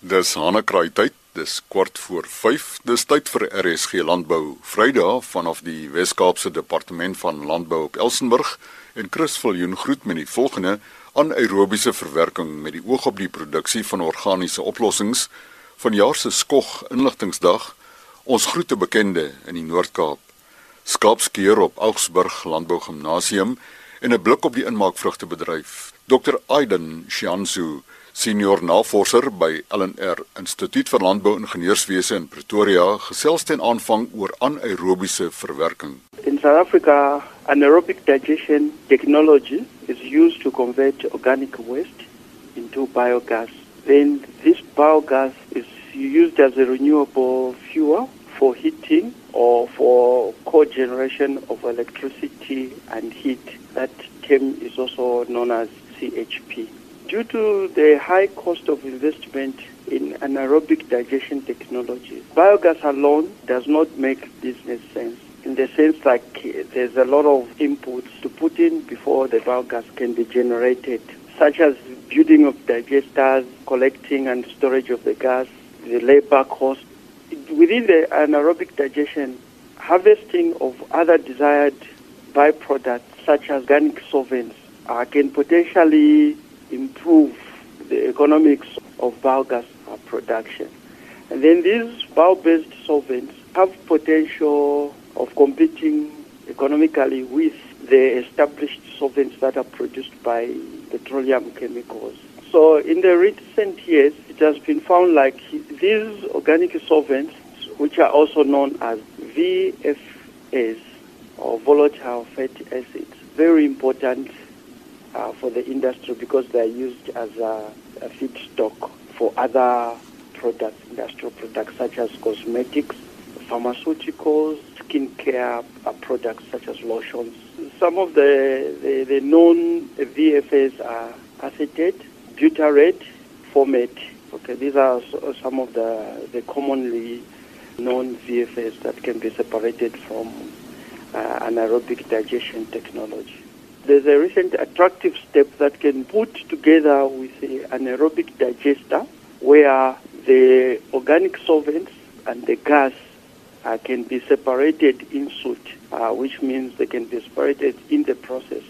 Dis Hanekraai tyd. Dis kwart voor 5. Dis tyd vir RSG Landbou Vrydag vanaf die Wes-Kaapse Departement van Landbou op Elsenburg en Chris Viljoen groet met die volgende anaerobiese verwerking met die oog op die produksie van organiese oplossings van jaar se skog inligtingsdag. Ons groete bekende in die Noord-Kaap. Skaapskeer op Augsburg Landbou Gimnasium en 'n blik op die inmaakvrugtebedryf. Dr. Aiden Shansu senior navorser by LNR Instituut vir Landbou-ingenieurswese in Pretoria, gesels ten aanvang oor anaerobiese verwerking. In South Africa, anaerobic digestion technology is used to convert organic waste into biogas. Then this biogas is used as a renewable fuel for heating or for co-generation of electricity and heat. That term is also known as CHP. Due to the high cost of investment in anaerobic digestion technology, biogas alone does not make business sense. In the sense like there's a lot of inputs to put in before the biogas can be generated, such as building of digesters, collecting and storage of the gas, the labor cost. Within the anaerobic digestion, harvesting of other desired byproducts such as organic solvents uh, can potentially improve the economics of biogas production. And then these bio-based solvents have potential of competing economically with the established solvents that are produced by petroleum chemicals. So in the recent years, it has been found like these organic solvents, which are also known as VFAs or volatile fatty acids, very important uh, for the industry because they are used as a, a feedstock for other products, industrial products such as cosmetics, pharmaceuticals, skincare uh, products such as lotions. Some of the, the, the known VFAs are acetate, butyrate, formate. Okay, these are some of the, the commonly known VFAs that can be separated from uh, anaerobic digestion technology. There's a recent attractive step that can put together with an anaerobic digester where the organic solvents and the gas uh, can be separated in suit, uh, which means they can be separated in the process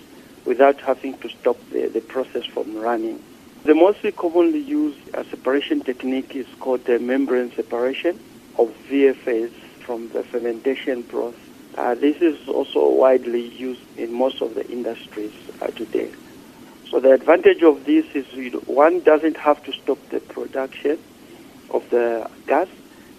without having to stop the, the process from running. The most commonly used uh, separation technique is called the membrane separation of VFAs from the fermentation broth. Uh, this is also widely used in most of the industries uh, today. So the advantage of this is one doesn't have to stop the production of the gas.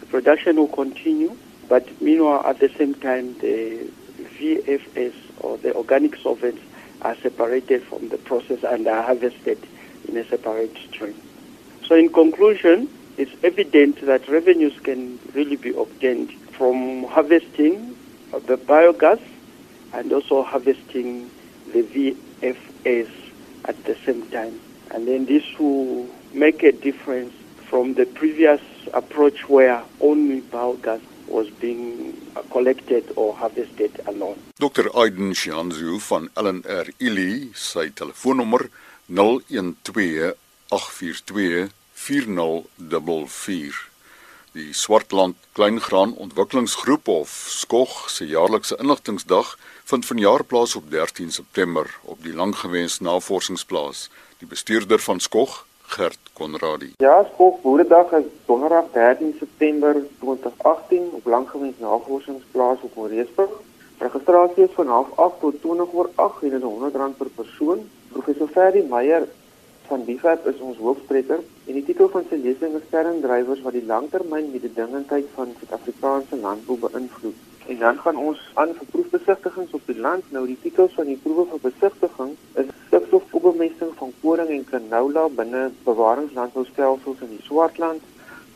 The production will continue, but meanwhile at the same time the VFS or the organic solvents are separated from the process and are harvested in a separate stream. So in conclusion, it's evident that revenues can really be obtained from harvesting the biogas and also harvesting the VFS at the same time. And then this will make a difference from the previous approach where only biogas was being collected or harvested alone. Dr. Aiden Shanzu van LNR Ili, sy telefoonnommer 012 842 4044. Die Swartland Kleingraan Ontwikkelingsgroep of SKOG se jaarlikse inligtingsdag vind vanjaar plaas op 13 September op die langgewenste navorsingsplaas. Die bestuurder van SKOG, Gert Konradi. Ja, SKOG Boeredag is Donderdag 13 September 2018 op langgewenste navorsingsplaas op Moreesburg. Registrasie is van 08:30 tot 20:08 en dit is R100 per persoon. Professor Ferdi Meyer van Bifab is ons hoofspreker en die titel van sy lesing is Sterndrywers wat die langtermyn mededingendheid van Suid-Afrikaanse landbou beïnvloed. En dan gaan ons aan proefbesigtigings op die land. Nou die titels van die proewe vir besigtiging is stikstofopbemesting van koring en canola binne bewaringslandboustelsels in die Swartland.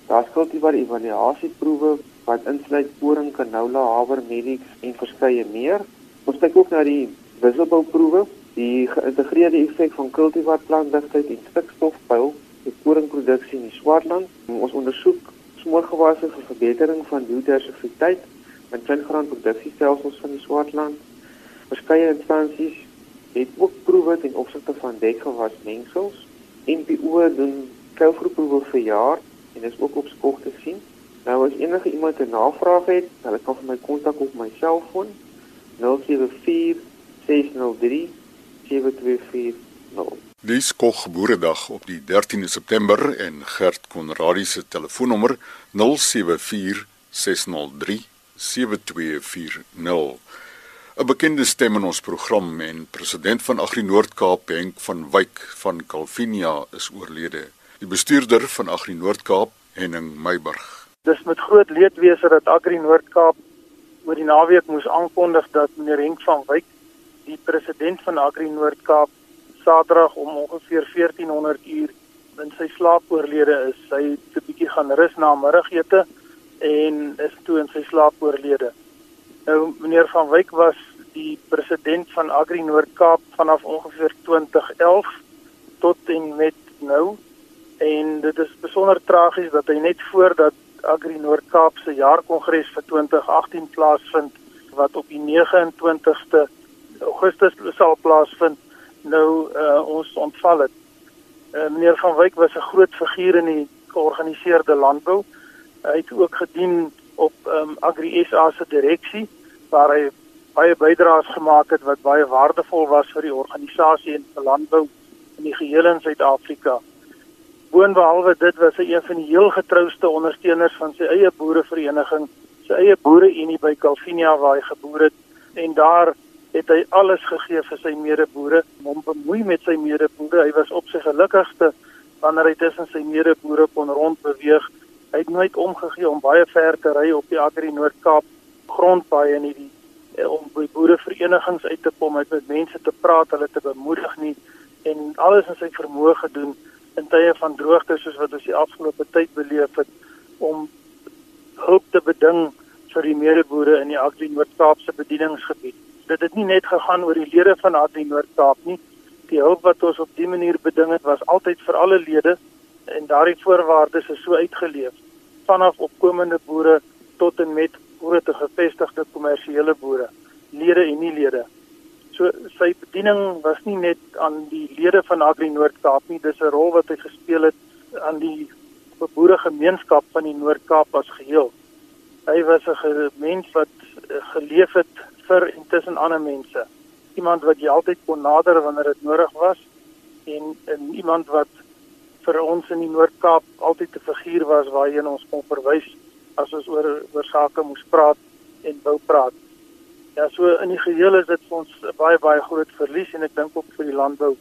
Daar skuld die evaluasieproewe wat insluit koring, canola, haver, medics en verskeie meer. Ons kyk ook na die wisselbouproewe die geïntegreerde effek van kultivar plantdigtheid en stikstofpeil op koringproduksie in die Swartland. Ons ondersoek smoorgewasse vir verbetering van biodiversiteit en kleingraanproduksiestelsels van die Swartland. Verskeie instansies het ook proewe ten opsigte van dekgewasmengsels. NPO doen kuilgroeproewe vir jaar en dit is ook op skop te sien. Nou as enige iemand 'n navraag het, hulle kan vir my kontak op my selfoon 074 603 7240. Dis Kog Boeredag op die 13de September en Gert Konradi se telefoonnommer 074 603 7240. 'n Bekende stem in ons program en president van Agri Noord-Kaap Henk van Wyk van Calvinia is oorlede. Die bestuurder van Agri Noord-Kaap, Henning Meiburg. Dis met groot leedwese dat Agri Noord-Kaap oor die naweek moes aankondig dat meneer Henk van Wyk, president van Agri Noord-Kaap, Saterdag om ongeveer 1400 uur in sy slaap oorlede is. Hy het 'n bietjie gaan rus na middagete en is toe in sy slaap oorlede. Nou meneer van Wyk was die president van Agri Noord-Kaap vanaf ongeveer 2011 tot en met nou en dit is besonder tragies dat hy net voordat Agri Noord-Kaap se jaarkongres vir 2018 plaasvind wat op die 29ste Augustus sal plaasvind nou uh, ons ontval het. Uh, meneer van Wyk was 'n groot figuur in die georganiseerde landbou. Hy het ook gedien op um, Agri SA se direksie waar hy baie bydraes gemaak het wat baie waardevol was vir die organisasie en vir landbou in die geheel in Suid-Afrika. Boonbehalwe dit was hy een van die heel getrouste ondersteuners van sy eie boerevereniging, sy eie boereunie by Calvinia waar hy geboer het en daar het hy alles gegee vir sy medeboere, hom bemoei met sy medeboere. Hy was op sy gelukkigste wanneer hy tussen sy medeboere kon rondbeweeg. Hy het nooit omgegee om baie ver te ry op die Agri Noord-Kaap grondpaaie nie die eh, om by boereverenigings uit te kom met met mense te praat, hulle te bemoedig nie en alles in sy vermoë gedoen in tye van droogte soos wat ons die afgelope tyd beleef het om hulp te beding vir die medeboere in die Agri Noord-Kaapse bedieningsgebied. Dit het nie net gegaan oor die lede van Agri Noord-Kaap nie. Die hulp wat ons op dié manier beding het was altyd vir alle lede en daardie voorwaardes is so uitgeleef vanaf opkomende boere tot en met groot gevestigde kommersiële boere, lede en nie lede. So sy bediening was nie net aan die lede van Agri Noord-Kaap nie, dis 'n rol wat hy gespeel het aan die boeregemeenskap van die Noord-Kaap as geheel. Hy was 'n mens wat eh, geleef het vir en tussen ander mense. Iemand wat jy altyd kon nader wanneer dit nodig was en, en iemand wat vir ons in die Noord-Kaap altyd 'n figuur was waarheen ons kon verwys as ons oor oor sake moes praat en wou praat. Ja, so in die geheel is dit vir ons baie baie groot verlies en ek dink ook vir die landbou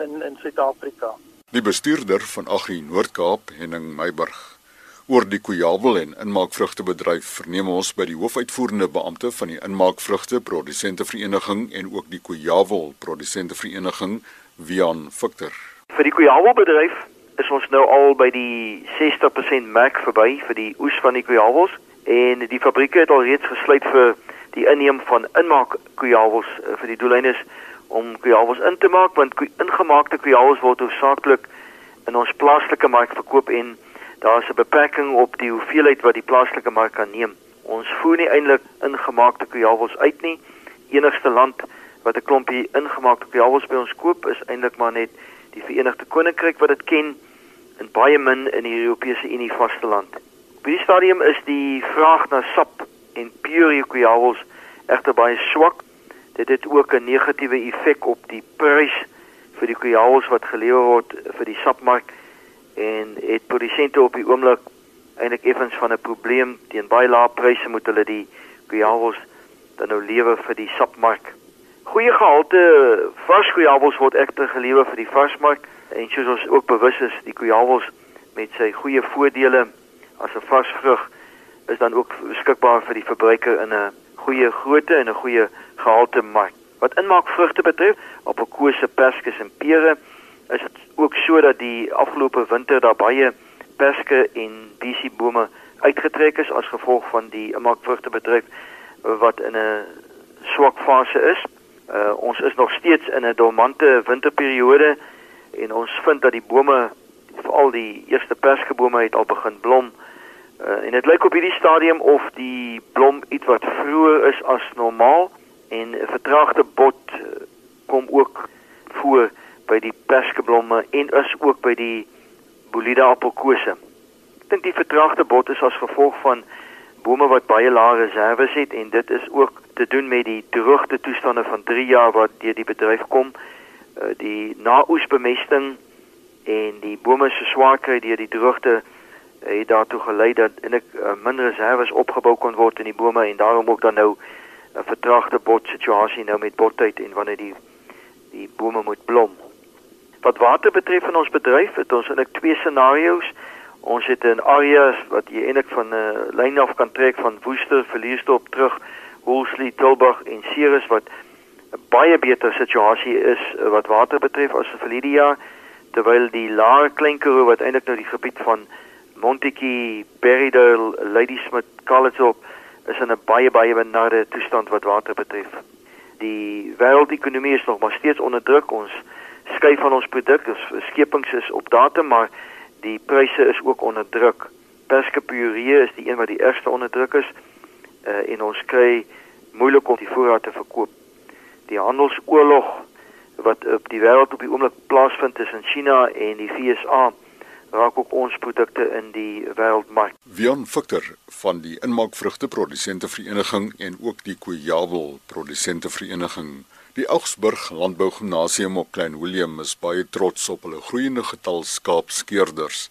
in in Suid-Afrika. Die bestuurder van Agri Noord-Kaap, Henning Meiburg, oor die Kujawel en inmaakvrugtebedryf verneem ons by die hoofuitvoerende beampte van die inmaakvrugte produsente vereniging en ook die Kujawel produsente vereniging, Wian Victor. Vir die Kujawel bedryf is ons nou al by die 60% merk verby vir die oes van die kujawels en die fabrieke het al reeds gesluit vir die inneem van inmaak kujawels eh, vir die doeleindes om kujawels in te maak want ingemaakte kujawels word hoofsaaklik in ons plaaslike mark verkoop en daar is 'n beperking op die hoeveelheid wat die plaaslike mark kan neem. Ons voer nie eintlik ingemaakte kujawels uit nie. Enigste land wat 'n klompie ingemaakte kujawels by ons koop is eintlik maar net die Verenigde Koninkryk wat dit ken en baie min in die Europese Unie vasteland. Op hierdie stadium is die vraag na sap en pure kujawels egter baie swak. Dit het ook 'n negatiewe effek op die prys vir die kujawels wat gelewer word vir die sapmark en het produsente op die oomblik eintlik effens van 'n probleem teen baie lae pryse moet hulle die kujawels dan nou lewer vir die sapmark. Goeie gehalte vars kujawels word egter gelewer vir die varsmark en soos ons ook bewus is, die kujawels met sy goeie voordele as 'n vars vrug is dan ook beskikbaar vir die verbruiker in 'n goeie grootte en 'n goeie gehalte mark. Wat inmaak vrugte betref, op 'n kose perskes en pere, is dit ook so dat die afgelope winter daar baie perske en bisiebome uitgetrek is as gevolg van die inmaak vrugte bedryf wat in 'n swak fase is. Uh, ons is nog steeds in 'n dormante winterperiode en ons vind dat die bome veral die eerste perskebome het al begin blom. Uh, en dit lyk op hierdie stadium of die blom iets wat vroeër is as normaal en vertraagde bot uh, kom ook voor by die perskeblomme en is ook by die bolide appelkose. Ek dink die vertraagde bod is as gevolg van bome wat baie lae reserve het en dit is ook te doen met die droogte toestande van 3 jaar wat deur die bedryf kom. Uh, die naoesbemesting en die bome se swaarkry deur die droogte het daartoe gelei dat eintlik uh, min reserve opgebou kon word in die bome en daarom ook dan nou 'n vertraagde bod situasie nou met bodtyd en wanneer die die bome moet blom. Wat water betref in ons bedryf het ons eintlik twee scenario's. Ons het 'n area wat jy eintlik van 'n uh, lyn af kan trek van Woester, Verlierstop terug, Woolsley, Tilburg en Ceres wat 'n baie beter situasie is uh, wat water betref as vir verlede jaar terwyl die lae Kleinkaroo wat eintlik nou die gebied van Montetjie, Berrydale, Ladysmith, Calitzdorp is in 'n baie baie benarde toestand wat water betref. Die wêreldekonomie is nog maar steeds onder druk. Ons skei van ons produk, ons skepings is op datum, maar die pryse is ook onder druk. Perskepuree is die een wat die ergste onder druk is. Uh, en ons kry moeilik om die voorraad te verkoop. Die handelsoorlog wat op die wêreld op die oomblik plaasvind tussen China en die VSA raak ook ons produkte in die wêreldmark. Wian Victor van die Inmaakvrugte Produsente Vereniging en ook die Kojabel Produsente Vereniging. Die Augsburg Landbou Gimnasium op Klein Willem is baie trots op hulle groeiende getal skaapskeerders.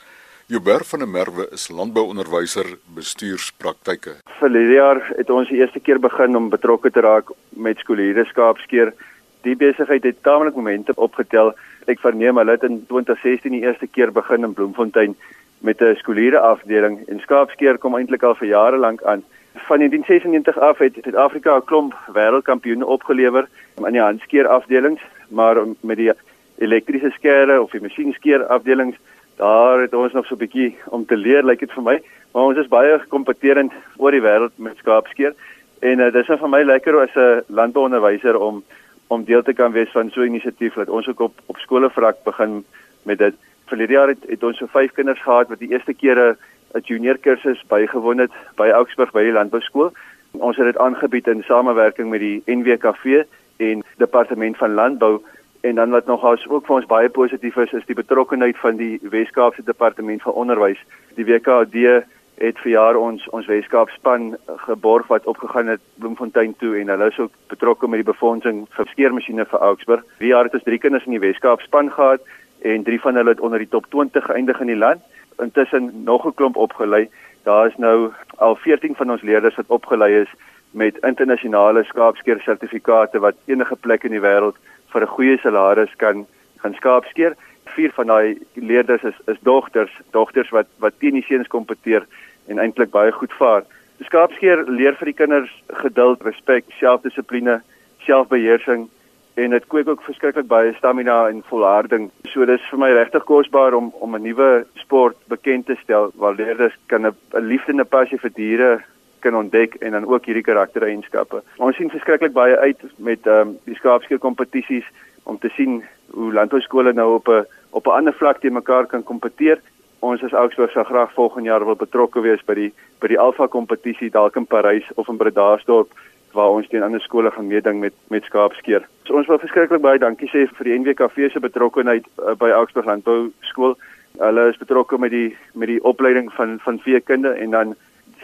Joubert van der Merwe is landbouonderwyser bestuurspraktyke. Verlede jaar het ons die eerste keer begin om betrokke te raak met skoolhierde skaapskeer. Die besigheid het tamelik momente opgetel ek verneem hulle het in 2016 die eerste keer begin in Bloemfontein met 'n skoolhierde afdeling en skaapskeer kom eintlik al vir jare lank aan. Van 1996 af het Suid-Afrika 'n klomp wêreldkampioene opgelewer in die handskeer afdelings, maar met die elektriese skere of die masjienskeer afdelings, daar het ons nog so 'n bietjie om te leer, lyk like dit vir my, maar ons is baie kompeterend oor die wêreld met skaapskeer en uh, dis nou vir my lekker as 'n landbouonderwyser om om deel te kan wees van so 'n inisiatief dat ons ook op op skole vlak begin met dit. Verlede jaar het, het ons so vyf kinders gehad wat die eerste keer 'n junior kursus bygewoon het by Augsburg by die landbouskool. Ons het dit aangebied in samewerking met die NWKV en departement van landbou en dan wat nogals ook vir ons baie positief is is die betrokkeheid van die Wes-Kaapse departement van onderwys. Die WKD het vir jaar ons ons Weskaap span geborg wat opgegaan het Bloemfontein toe en hulle is ook betrokke met die befondsing vir skeermasjiene vir Augsburg. Die jaar het ons drie kinders in die Weskaap span gehad en drie van hulle het onder die top 20 geëindig in die land. Intussen nog 'n klomp opgelei. Daar is nou al 14 van ons leerders wat opgelei is met internasionale skaapskeer sertifikate wat enige plek in die wêreld vir 'n goeie salaris kan gaan skaapskeer vier van daai leerders is is dogters, dogters wat wat teen die seuns kompeteer en eintlik baie goed vaar. Skaapskeer leer vir die kinders geduld, respek, selfdissipline, selfbeheersing en dit kweek ook verskriklik baie stamina en volharding. So dis vir my regtig kosbaar om om 'n nuwe sport bekend te stel waar leerders kan 'n liefde en 'n passie vir diere kan ontdek en dan ook hierdie karaktereienskappe. Ons sien verskriklik baie uit met ehm um, die skaapskeer kompetisies om te sien hoe landbouskole nou op 'n op 'n ander vlak te mekaar kan kompeteer. Ons as Augsburg sou graag volgende jaar wil betrokke wees by die by die Alfa kompetisie dalk in Parys of in Bredasdorp waar ons teen ander skole gaan meeding met met skaapskeer. So ons wil verskriklik baie dankie sê vir die NWKV se betrokkeheid uh, by Augsburg Landbou Skool. Hulle is betrokke met die met die opleiding van van veekunde en dan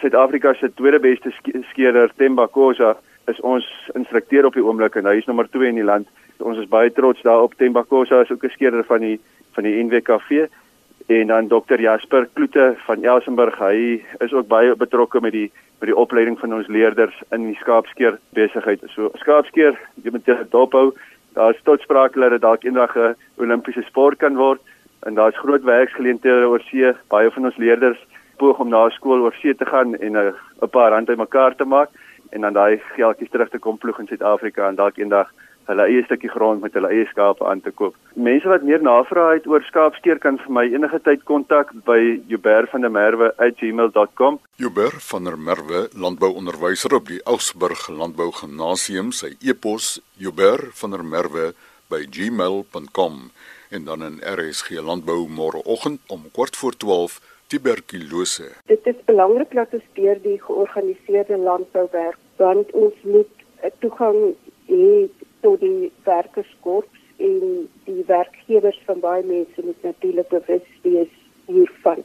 Suid-Afrika se tweede beste skeerder Themba Khoza is ons instrukteur op die oomblik en hy is nommer 2 in die land. Ons is baie trots daarop Themba Khoza is ook 'n skeerder van die van die NWKV en dan Dr Jasper Kloete van Elsenburg. Hy is ook baie betrokke met die met die opleiding van ons leerders in die skaapskeer besigheid. So skaapskeer, jy moet dit dophou. Daar is tot sprake dat dit dalk eendag 'n Olimpiese sport kan word en daar's groot werksgeleenthede oor see. Baie van ons leerders poog om na skool oor see te gaan en 'n 'n paar rand uitmekaar te maak en dan daai geldjies terug te kom ploeg in Suid-Afrika en dalk eendag hulle eie stukkie grond met hulle eie skape aan te koop. Mense wat meer navraag het oor skaapskeer kan vir my enige tyd kontak by jubervandermerwe@gmail.com. Juber van der Merwe, landbouonderwyser op die Augsburg Landbou Gimnasium, sy e-pos juber.vandermerwe@gmail.com en dan in RSG Landbou môreoggend om kwart voor 12 tuberkulose. Dit is belangrik dat ons deur die georganiseerde landbou werk, want ons moet toegang hê tot die werkerskorps en die werkgewers van baie mense moet natuurlik bewus wees hiervan.